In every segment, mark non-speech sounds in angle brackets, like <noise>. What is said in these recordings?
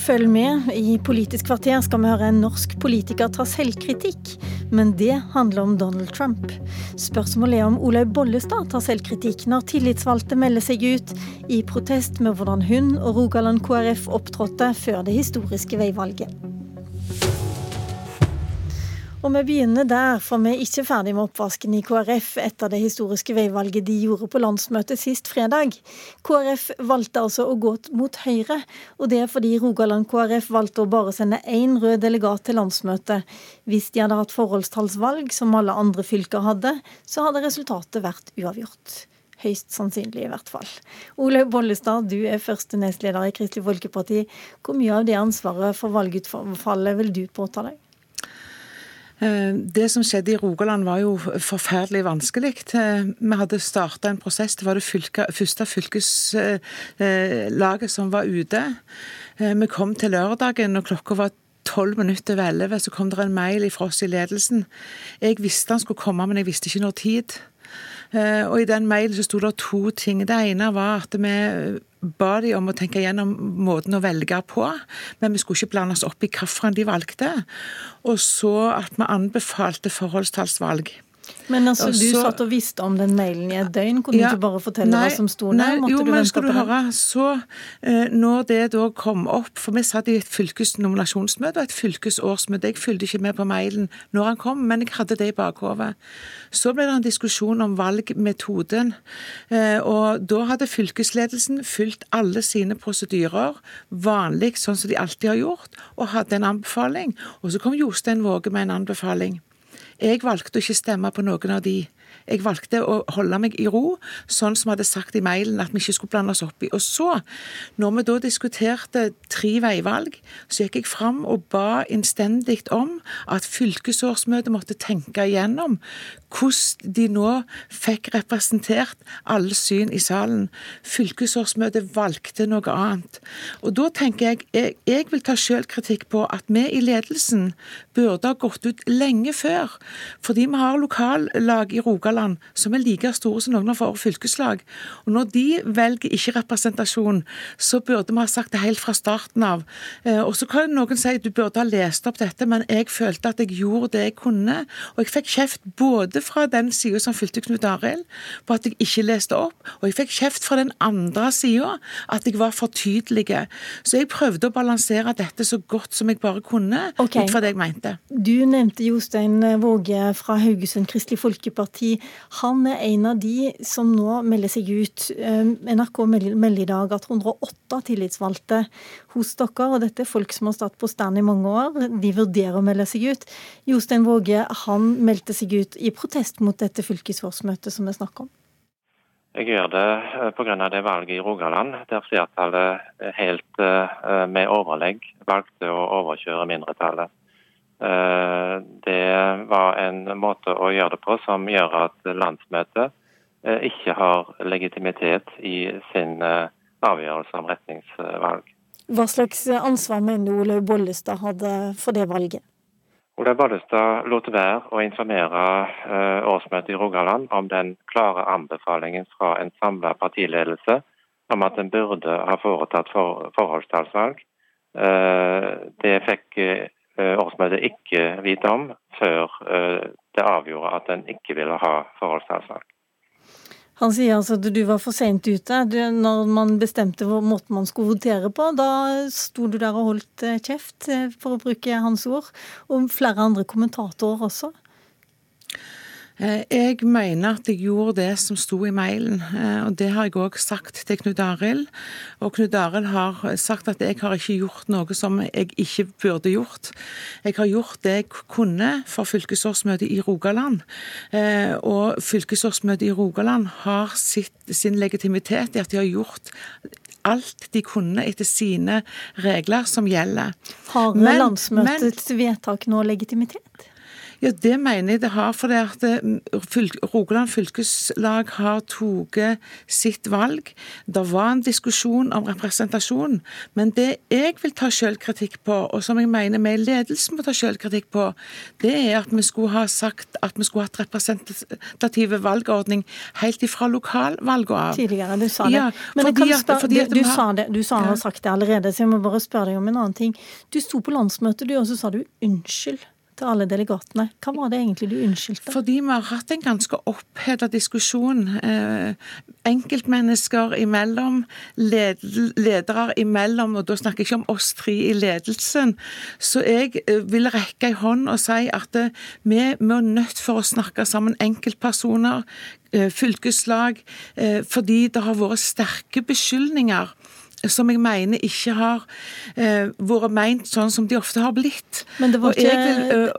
Følg med. I Politisk kvarter skal vi høre en norsk politiker ta selvkritikk. Men det handler om Donald Trump. Spørsmålet er om Olaug Bollestad tar selvkritikk når tillitsvalgte melder seg ut i protest med hvordan hun og Rogaland KrF opptrådte før det historiske veivalget. Og vi begynner der, for vi er ikke ferdig med oppvasken i KrF etter det historiske veivalget de gjorde på landsmøtet sist fredag. KrF valgte altså å gå mot Høyre, og det er fordi Rogaland KrF valgte å bare sende én rød delegat til landsmøtet. Hvis de hadde hatt forholdstallsvalg, som alle andre fylker hadde, så hadde resultatet vært uavgjort. Høyst sannsynlig, i hvert fall. Olaug Bollestad, du er første nestleder i Kristelig Folkeparti. Hvor mye av det ansvaret for valgutfallet vil du påta deg? Eh, det som skjedde i Rogaland var jo forferdelig vanskelig. Eh, vi hadde starta en prosess. Det var det fylke, første fylkeslaget som var ute. Eh, vi kom til lørdagen, og klokka var tolv minutter over elleve. Så kom det en mail fra oss i ledelsen. Jeg visste han skulle komme, men jeg visste ikke når tid. Og I den mailen så sto det to ting. Det ene var at vi ba de om å tenke gjennom måten å velge på, men vi skulle ikke blande oss opp i hvilken de valgte. Og så at vi anbefalte forholdstallsvalg. Men altså, du så, satt og visste om den mailen i et døgn. Kunne ja, du ikke bare fortelle nei, hva som sto der? Måtte jo, du men skal du høre, så eh, når det da kom opp For vi satt i et fylkesnominasjonsmøte og et fylkesårsmøte. Jeg fulgte ikke med på mailen når han kom, men jeg hadde det i bakhodet. Så ble det en diskusjon om valgmetoden. Eh, og da hadde fylkesledelsen fulgt alle sine prosedyrer, vanlig sånn som de alltid har gjort, og hadde en anbefaling. Og så kom Jostein Våge med en anbefaling. Jeg valgte å ikke stemme på noen av de. Jeg valgte å holde meg i ro, sånn som vi hadde sagt i mailen at vi ikke skulle blande oss opp i. Og så, når vi da diskuterte tre veivalg, så gikk jeg fram og ba innstendig om at fylkesårsmøtet måtte tenke igjennom hvordan de nå fikk representert alle syn i salen. Fylkesårsmøtet valgte noe annet. Og da tenker jeg jeg, jeg vil ta sjølkritikk på at vi i ledelsen burde ha gått ut lenge før. Fordi vi har lokallag i Rogaland som er like store som noen av våre fylkeslag. Og når de velger ikke representasjon, så burde vi ha sagt det helt fra starten av. Eh, og så kan noen si at du burde ha lest opp dette, men jeg følte at jeg gjorde det jeg kunne. Og jeg fikk kjeft både fra den sida som fulgte Knut Arild, på at jeg ikke leste opp, og jeg fikk kjeft fra den andre sida, at jeg var for tydelig. Så jeg prøvde å balansere dette så godt som jeg bare kunne, okay. ut fra det jeg mente. Du nevnte Jostein Våge fra Haugesund Kristelig Folkeparti. Han er en av de som nå melder seg ut. Eh, NRK melder i dag at 108 tillitsvalgte hos dere, og dette er folk som har stått på stand i mange år, de vurderer å melde seg ut. Jostein Våge han meldte seg ut i protest mot dette fylkesårsmøtet som vi snakker om. Jeg gjør det eh, pga. det valget i Rogaland, der flertallet helt eh, med overlegg valgte å overkjøre mindretallet. Det var en måte å gjøre det på som gjør at landsmøtet ikke har legitimitet i sin avgjørelse om retningsvalg. Hva slags ansvar mener Olaug Bollestad hadde for det valget? Olaug Bollestad lot være å informere eh, årsmøtet i Rogaland om den klare anbefalingen fra en samla partiledelse om at en burde ha foretatt forholdstalsvalg. Eh, det fikk eh, årsmøtet ikke vite om før det avgjorde at en ikke ville ha forholdsavslag. Han sier altså at du var for sent ute. Når man bestemte hvor måten man skulle votere på, da sto du der og holdt eh, kjeft, eh, for å bruke hans ord. Og flere andre kommentatorer også. Eh, jeg mener at jeg gjorde det som sto i mailen, eh, og det har jeg òg sagt til Knut Arild. Og Knut Arild har sagt at jeg har ikke gjort noe som jeg ikke burde gjort. Jeg har gjort det jeg kunne for fylkesårsmøtet i Rogaland. Eh, og fylkesårsmøtet i Rogaland har sitt, sin legitimitet i at de har gjort alt de kunne etter sine regler som gjelder. Har landsmøtets vedtak nå legitimitet? Ja, Det mener jeg det har. For det at eh, Rogaland fylkeslag har tatt sitt valg. Det var en diskusjon om representasjon. Men det jeg vil ta selvkritikk på, og som jeg mener vi i ledelsen må ta selvkritikk på, det er at vi skulle ha sagt at vi skulle hatt representative valgordning helt ifra lokalvalget av. Tidligere, du sa det. Ja, Men fordi, spørre, fordi du, du, har, sa det, du sa ja. har sagt det allerede, så jeg må bare spørre deg om en annen ting. Du sto på landsmøtet, du, og så sa du unnskyld til alle delegatene. Hva var det egentlig du unnskyldte? Fordi vi har hatt en ganske oppheta diskusjon. Eh, enkeltmennesker imellom, led ledere imellom, og da snakker jeg ikke om oss tre i ledelsen. Så jeg eh, vil rekke ei hånd og si at eh, vi, er nødt for å snakke sammen enkeltpersoner, eh, fylkeslag, fordi det har vært sterke beskyldninger som jeg mener ikke har eh, vært meint sånn som de ofte har blitt. Men det var ikke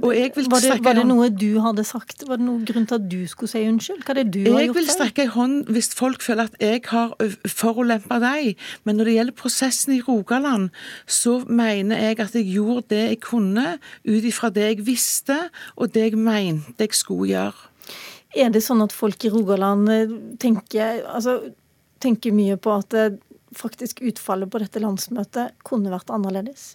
og jeg vil, og var, det, var det noe du hadde sagt? Var det noen grunn til at du skulle si unnskyld? Hva er det du jeg har gjort? Jeg vil strekke en hånd hvis folk føler at jeg har forulempa deg. Men når det gjelder prosessen i Rogaland, så mener jeg at jeg gjorde det jeg kunne ut ifra det jeg visste, og det jeg mente jeg skulle gjøre. Er det sånn at folk i Rogaland tenker, altså, tenker mye på at faktisk utfallet på dette landsmøtet kunne vært annerledes?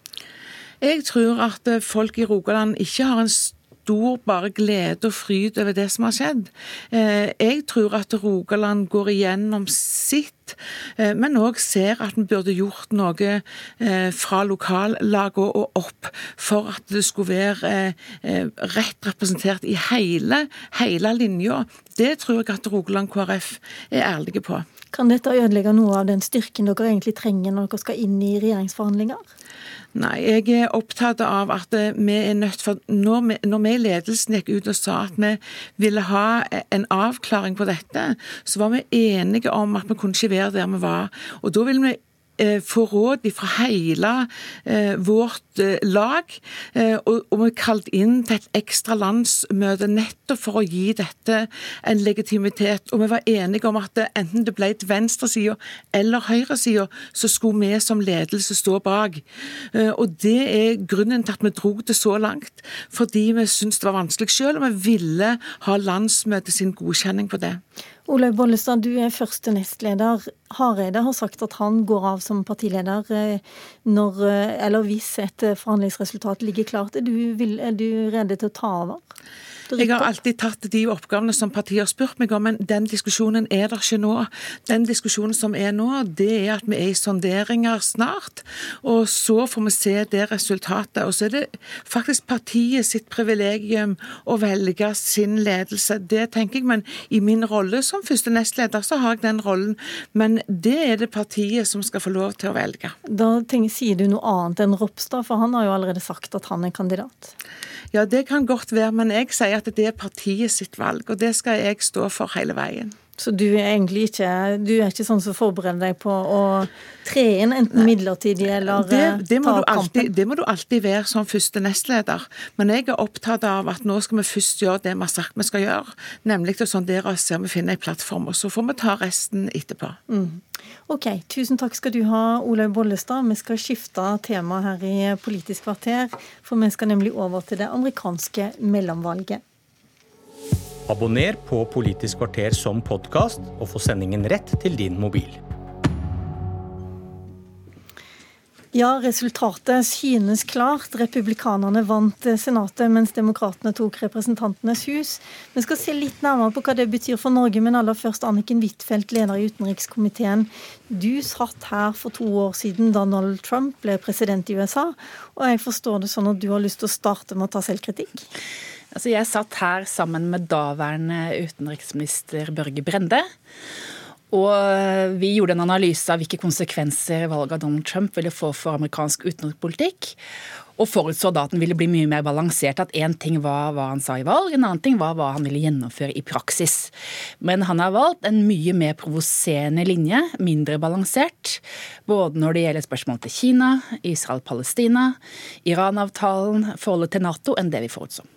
Jeg tror at folk i Rogaland ikke har en stor bare glede og fryd over det som har skjedd. Eh, jeg tror at Rogaland går igjennom sitt, eh, men òg ser at vi burde gjort noe eh, fra lokallagene og opp for at det skulle være rett representert i hele, hele linja. Det tror jeg at Rogaland KrF er ærlige på. Kan dette ødelegge noe av den styrken dere egentlig trenger når dere skal inn i regjeringsforhandlinger? Nei, jeg er opptatt av at vi er nødt for Når vi, når vi i ledelsen gikk ut og sa at vi ville ha en avklaring på dette, så var vi enige om at vi kunne ikke være der vi var. Og da vil vi Eh, få råd fra hele eh, vårt eh, lag. Og, vi er kalt inn til et ekstra landsmøte nettopp for å gi dette en legitimitet. Og vi var enige om at enten det ble til venstresida eller høyresida, så skulle vi som ledelse stå bak. Og det er grunnen til at vi dro det så langt. Fordi vi syntes det var vanskelig sjøl, og vi ville ha landsmøtet sin godkjenning på det. Olaug Bollestad, du er første nestleder. Hareide har sagt at han går av som partileder eh, når, eh, eller hvis et eh, forhandlingsresultat ligger klart. Er du, er du rede til å ta over? Jeg har alltid tatt de oppgavene som partiet har spurt meg om, men den diskusjonen er der ikke nå. Den diskusjonen som er nå, det er at vi er i sonderinger snart, og så får vi se det resultatet. Og så er det faktisk partiet sitt privilegium å velge sin ledelse. Det tenker jeg, men i min rolle som første nestleder så har jeg den rollen. Men det er det partiet som skal få lov til å velge. Da tenker, sier du noe annet enn Ropstad, for han har jo allerede sagt at han er kandidat. Ja, det kan godt være, men jeg sier at det er partiet sitt valg, og det skal jeg stå for hele veien. Så du er egentlig ikke du er ikke sånn som forbereder deg på å tre inn, enten midlertidig eller det, det ta kampen? det må du alltid være som første nestleder. Men jeg er opptatt av at nå skal vi først gjøre det vi har sagt vi skal gjøre. Nemlig å sondere og se om vi finner en plattform. Og så får vi ta resten etterpå. Mm. Ok, tusen takk skal du ha, Olaug Bollestad. Vi skal skifte tema her i Politisk kvarter, for vi skal nemlig over til det amerikanske mellomvalget. Abonner på Politisk kvarter som podkast, og få sendingen rett til din mobil. Ja, resultatet synes klart. Republikanerne vant Senatet, mens demokratene tok Representantenes hus. Vi skal se litt nærmere på hva det betyr for Norge, men aller først Anniken Huitfeldt, leder i utenrikskomiteen. Du satt her for to år siden Donald Trump ble president i USA, og jeg forstår det sånn at du har lyst til å starte med å ta selvkritikk? Altså, jeg satt her sammen med daværende utenriksminister Børge Brende. Og vi gjorde en analyse av hvilke konsekvenser valget av Donald Trump ville få for amerikansk utenrikspolitikk. Og forutså da at den ville bli mye mer balansert. At én ting var hva han sa i valg, en annen ting var hva han ville gjennomføre i praksis. Men han har valgt en mye mer provoserende linje, mindre balansert. Både når det gjelder spørsmål til Kina, Israel-Palestina, Iran-avtalen, forholdet til Nato, enn det vi forutså.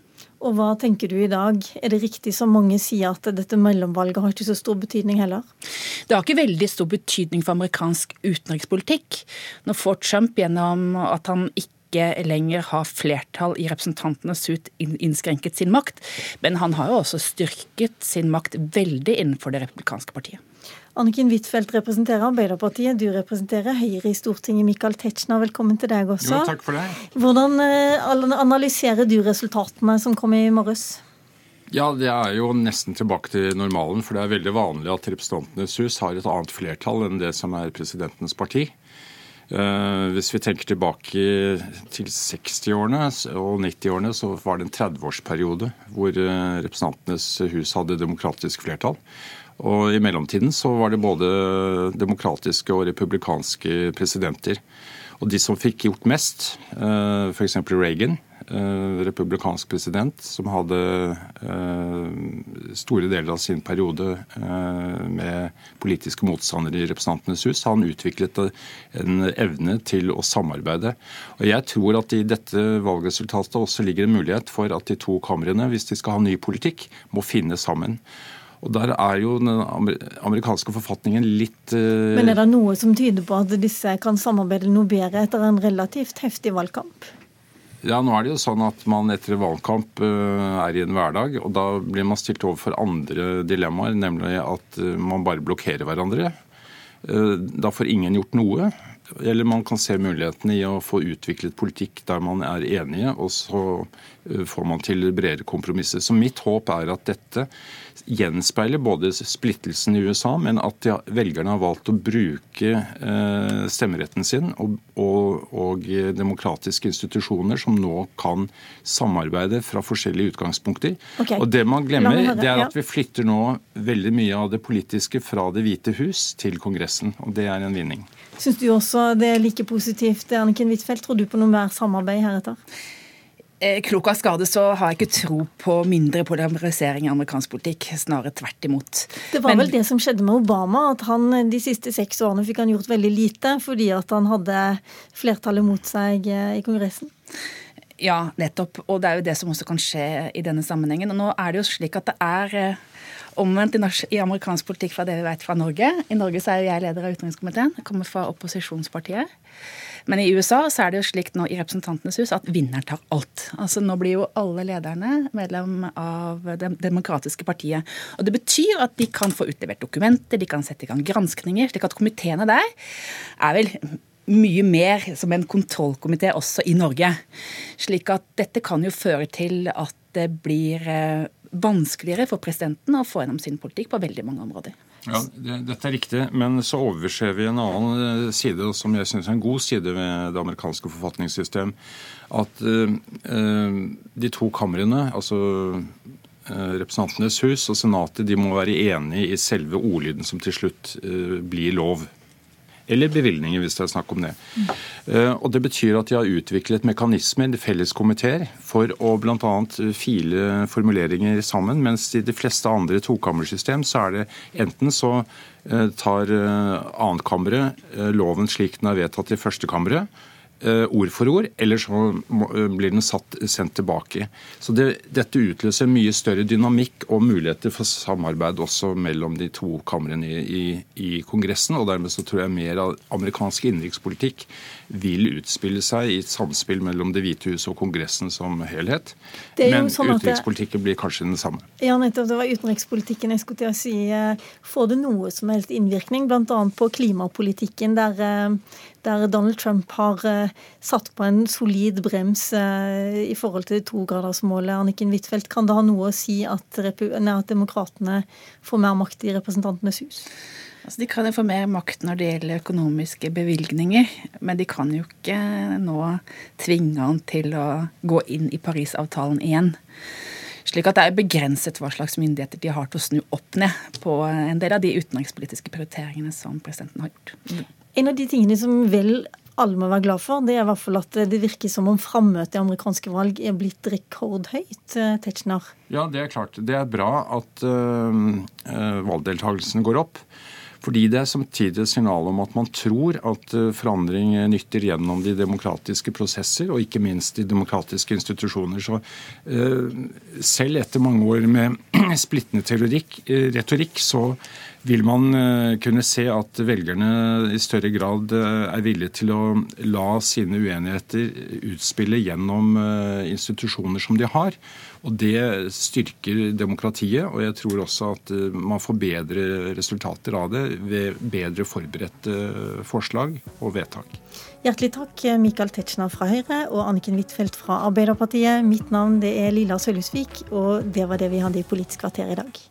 Og hva tenker du i dag? Er det riktig som mange sier at dette mellomvalget har ikke så stor betydning heller? Det har ikke veldig stor betydning for amerikansk utenrikspolitikk. Nå får Trump gjennom at han ikke lenger har flertall i Representantenes hus, innskrenket sin makt. Men han har jo også styrket sin makt veldig innenfor det republikanske partiet. Anniken Huitfeldt representerer Arbeiderpartiet, du representerer Høyre i Stortinget. Michael Tetzschner, velkommen til deg også. Jo, takk for det. Hvordan eh, analyserer du resultatene som kom i morges? Ja, Det er jo nesten tilbake til normalen. For det er veldig vanlig at Representantenes hus har et annet flertall enn det som er presidentens parti. Uh, hvis vi tenker tilbake til 60-årene og 90-årene, så var det en 30-årsperiode hvor uh, Representantenes hus hadde demokratisk flertall. Og i mellomtiden så var det både demokratiske og republikanske presidenter. Og de som fikk gjort mest, eh, f.eks. Reagan, eh, republikansk president, som hadde eh, store deler av sin periode med politiske motstandere i Representantenes hus, han utviklet en evne til å samarbeide. Og Jeg tror at i dette valgresultatet også ligger en mulighet for at de to kamrene, hvis de skal ha ny politikk, må finne sammen. Og Der er jo den amerikanske forfatningen litt uh... Men er det noe som tyder på at disse kan samarbeide noe bedre etter en relativt heftig valgkamp? Ja, nå er det jo sånn at man etter valgkamp uh, er i en hverdag, og da blir man stilt overfor andre dilemmaer, nemlig at uh, man bare blokkerer hverandre. Da får ingen gjort noe. Eller man kan se mulighetene i å få utviklet politikk der man er enige, og så får man til bredere kompromisser. Så mitt håp er at dette gjenspeiler både splittelsen i USA, men at velgerne har valgt å bruke eh, stemmeretten sin og, og, og, demokratiske institusjoner som nå kan samarbeide fra forskjellige utgangspunkter. Okay. Og Det man glemmer, det er at vi flytter nå veldig mye av det politiske fra Det hvite hus til Kongressen, og det er en vinning. Syns du også det er like positivt, Anniken Huitfeldt? Tror du på noe mer samarbeid heretter? Eh, klok av skade så har jeg ikke tro på mindre polarisering i amerikansk politikk. Snarere tvert imot. Det var Men, vel det som skjedde med Obama, at han de siste seks årene fikk han gjort veldig lite fordi at han hadde flertallet mot seg eh, i Kongressen? Ja, nettopp. Og det er jo det som også kan skje i denne sammenhengen. Og nå er det jo slik at det er eh, omvendt i, amerikansk politikk fra det vi vet fra Norge. I Norge så er jo jeg leder av utenrikskomiteen. Kommer fra opposisjonspartiet. Men i USA så er det jo slik nå i Representantenes hus at vinneren tar alt. Altså Nå blir jo alle lederne medlem av Det demokratiske partiet. Og Det betyr at de kan få utlevert dokumenter, de kan sette i gang granskninger. slik at komiteene der er vel mye mer som en kontrollkomité også i Norge. Slik at dette kan jo føre til at det blir eh, vanskeligere for presidenten å få gjennom sin politikk på veldig mange områder. Ja, det, Dette er riktig, men så overser vi en annen eh, side som jeg syns er en god side ved det amerikanske forfatningssystem. At uh, de to kamrene, altså Representantenes hus og Senatet, de må være enige i selve ordlyden som til slutt uh, blir lov. Eller bevilgninger, hvis det er snakk om det. Mm. Og Det betyr at de har utviklet mekanismer, felleskomiteer, for å bl.a. file formuleringer sammen. Mens i de fleste andre tokammersystem så er det enten så eh, tar eh, annetkammeret loven slik den er vedtatt i førstekammeret, Eh, ord for ord, eller så eh, blir den satt, sendt tilbake. Så det, Dette utløser mye større dynamikk og muligheter for samarbeid også mellom de to kamrene i, i, i Kongressen. og Dermed så tror jeg mer av amerikansk innenrikspolitikk vil utspille seg i et samspill mellom Det hvite hus og Kongressen som helhet. Men sånn utenrikspolitikken blir kanskje den samme. Ja, nettopp. Det var utenrikspolitikken jeg skulle til å si. Eh, får det noe som helst innvirkning, bl.a. på klimapolitikken, der der Donald Trump har uh, satt på en solid brems uh, i forhold til togradersmålet. Anniken Huitfeldt, kan det ha noe å si at, at demokratene får mer makt i Representantenes hus? Altså, de kan jo få mer makt når det gjelder økonomiske bevilgninger, men de kan jo ikke nå tvinge han til å gå inn i Parisavtalen igjen. Slik at det er begrenset hva slags myndigheter de har til å snu opp ned på en del av de utenrikspolitiske prioriteringene som presidenten har gjort. En av de tingene som vel alle må være glad for, det er i hvert fall at det virker som om frammøtet i amerikanske valg er blitt rekordhøyt. Eh, Tetzschner. Ja, det er klart. Det er bra at øh, valgdeltakelsen går opp. Fordi det er samtidig et signal om at man tror at eh, forandring nytter gjennom de demokratiske prosesser, og ikke minst de demokratiske institusjoner. Så selv etter mange år med <clears throat> splittende retorikk, så vil man kunne se at velgerne i større grad er villige til å la sine uenigheter utspille gjennom institusjoner som de har. Og Det styrker demokratiet, og jeg tror også at eh, man får bedre resultater av det ved bedre forberedte forslag og vedtak. Hjertelig takk, Michael Tetzschner fra Høyre og Anniken Huitfeldt fra Arbeiderpartiet. Mitt navn er Lilla Sølhusvik, og det var det vi hadde i Politisk kvarter i dag.